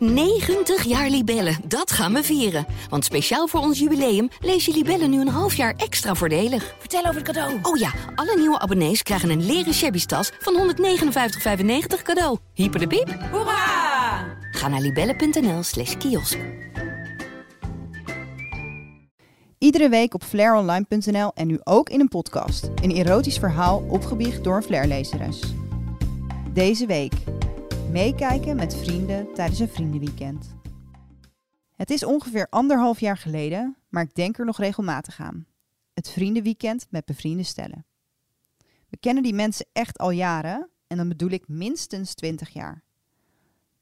90 jaar Libellen, dat gaan we vieren. Want speciaal voor ons jubileum lees je Libellen nu een half jaar extra voordelig. Vertel over het cadeau. Oh ja, alle nieuwe abonnees krijgen een leren shabby tas van 159,95 cadeau. Hyper de piep. Hoera! Ga naar libellen.nl slash kiosk. Iedere week op flaironline.nl en nu ook in een podcast. Een erotisch verhaal opgebiecht door een flairlezeres. Deze week meekijken met vrienden tijdens een vriendenweekend. Het is ongeveer anderhalf jaar geleden, maar ik denk er nog regelmatig aan. Het vriendenweekend met bevriende stellen. We kennen die mensen echt al jaren en dan bedoel ik minstens 20 jaar.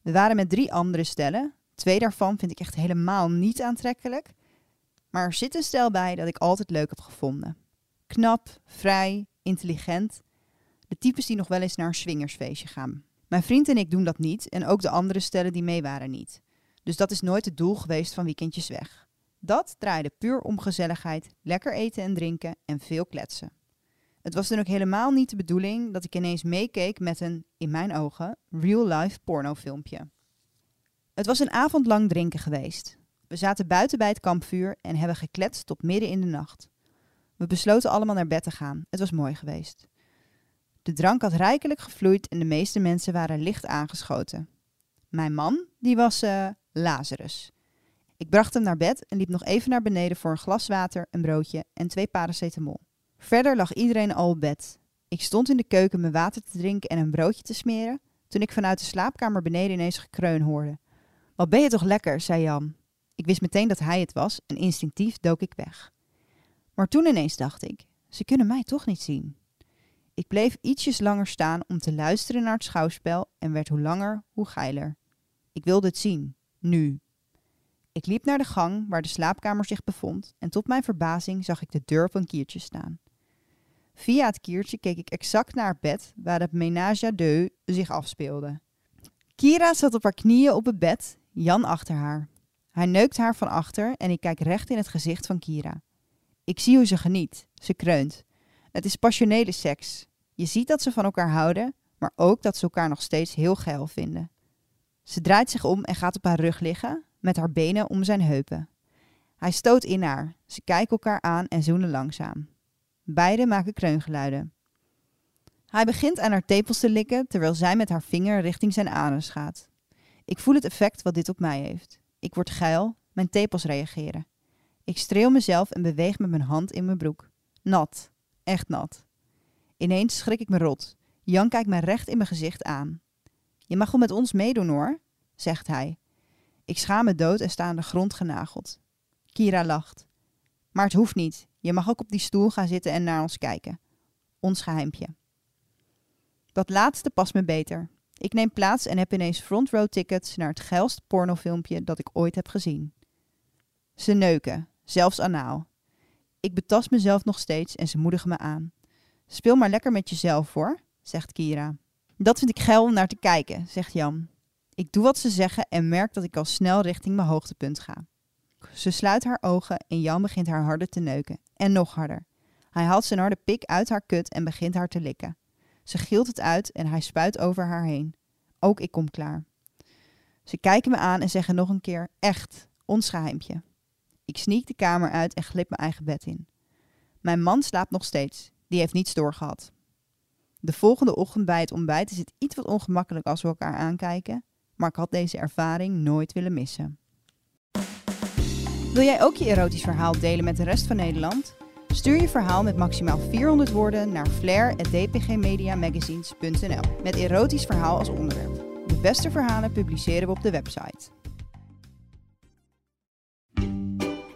We waren met drie andere stellen. Twee daarvan vind ik echt helemaal niet aantrekkelijk. Maar er zit een stel bij dat ik altijd leuk heb gevonden. Knap, vrij, intelligent. De types die nog wel eens naar een swingersfeestje gaan. Mijn vriend en ik doen dat niet en ook de andere stellen die mee waren niet. Dus dat is nooit het doel geweest van weekendjes weg. Dat draaide puur om gezelligheid, lekker eten en drinken en veel kletsen. Het was dan ook helemaal niet de bedoeling dat ik ineens meekeek met een, in mijn ogen, real-life pornofilmpje. Het was een avond lang drinken geweest. We zaten buiten bij het kampvuur en hebben gekletst tot midden in de nacht. We besloten allemaal naar bed te gaan. Het was mooi geweest. De drank had rijkelijk gevloeid en de meeste mensen waren licht aangeschoten. Mijn man, die was uh, Lazarus. Ik bracht hem naar bed en liep nog even naar beneden voor een glas water, een broodje en twee paracetamol. Verder lag iedereen al op bed. Ik stond in de keuken mijn water te drinken en een broodje te smeren, toen ik vanuit de slaapkamer beneden ineens gekreun hoorde. Wat ben je toch lekker, zei Jan. Ik wist meteen dat hij het was en instinctief dook ik weg. Maar toen ineens dacht ik, ze kunnen mij toch niet zien. Ik bleef ietsjes langer staan om te luisteren naar het schouwspel en werd hoe langer, hoe geiler. Ik wilde het zien, nu. Ik liep naar de gang waar de slaapkamer zich bevond en tot mijn verbazing zag ik de deur een kiertje staan. Via het kiertje keek ik exact naar het bed waar het ménage à zich afspeelde. Kira zat op haar knieën op het bed, Jan achter haar. Hij neukt haar van achter en ik kijk recht in het gezicht van Kira. Ik zie hoe ze geniet. Ze kreunt. Het is passionele seks. Je ziet dat ze van elkaar houden, maar ook dat ze elkaar nog steeds heel geil vinden. Ze draait zich om en gaat op haar rug liggen, met haar benen om zijn heupen. Hij stoot in haar. Ze kijken elkaar aan en zoenen langzaam. Beiden maken kreungeluiden. Hij begint aan haar tepels te likken terwijl zij met haar vinger richting zijn anus gaat. Ik voel het effect wat dit op mij heeft. Ik word geil, mijn tepels reageren. Ik streel mezelf en beweeg met mijn hand in mijn broek. Nat, echt nat. Ineens schrik ik me rot. Jan kijkt me recht in mijn gezicht aan. Je mag wel met ons meedoen hoor, zegt hij. Ik schaam me dood en sta aan de grond genageld. Kira lacht. Maar het hoeft niet. Je mag ook op die stoel gaan zitten en naar ons kijken. Ons geheimpje. Dat laatste past me beter. Ik neem plaats en heb ineens front row tickets naar het geilste pornofilmpje dat ik ooit heb gezien. Ze neuken, zelfs anaal. Ik betast mezelf nog steeds en ze moedigen me aan. Speel maar lekker met jezelf hoor, zegt Kira. Dat vind ik geil om naar te kijken, zegt Jan. Ik doe wat ze zeggen en merk dat ik al snel richting mijn hoogtepunt ga. Ze sluit haar ogen en Jan begint haar harder te neuken. En nog harder. Hij haalt zijn harde pik uit haar kut en begint haar te likken. Ze gilt het uit en hij spuit over haar heen. Ook ik kom klaar. Ze kijken me aan en zeggen nog een keer: Echt, ons geheimpje. Ik sneak de kamer uit en glip mijn eigen bed in. Mijn man slaapt nog steeds. Die heeft niets doorgehad. De volgende ochtend bij het ontbijt is het iets wat ongemakkelijk als we elkaar aankijken, maar ik had deze ervaring nooit willen missen. Wil jij ook je erotisch verhaal delen met de rest van Nederland? Stuur je verhaal met maximaal 400 woorden naar flair.dpgmediamagazines.nl met erotisch verhaal als onderwerp. De beste verhalen publiceren we op de website.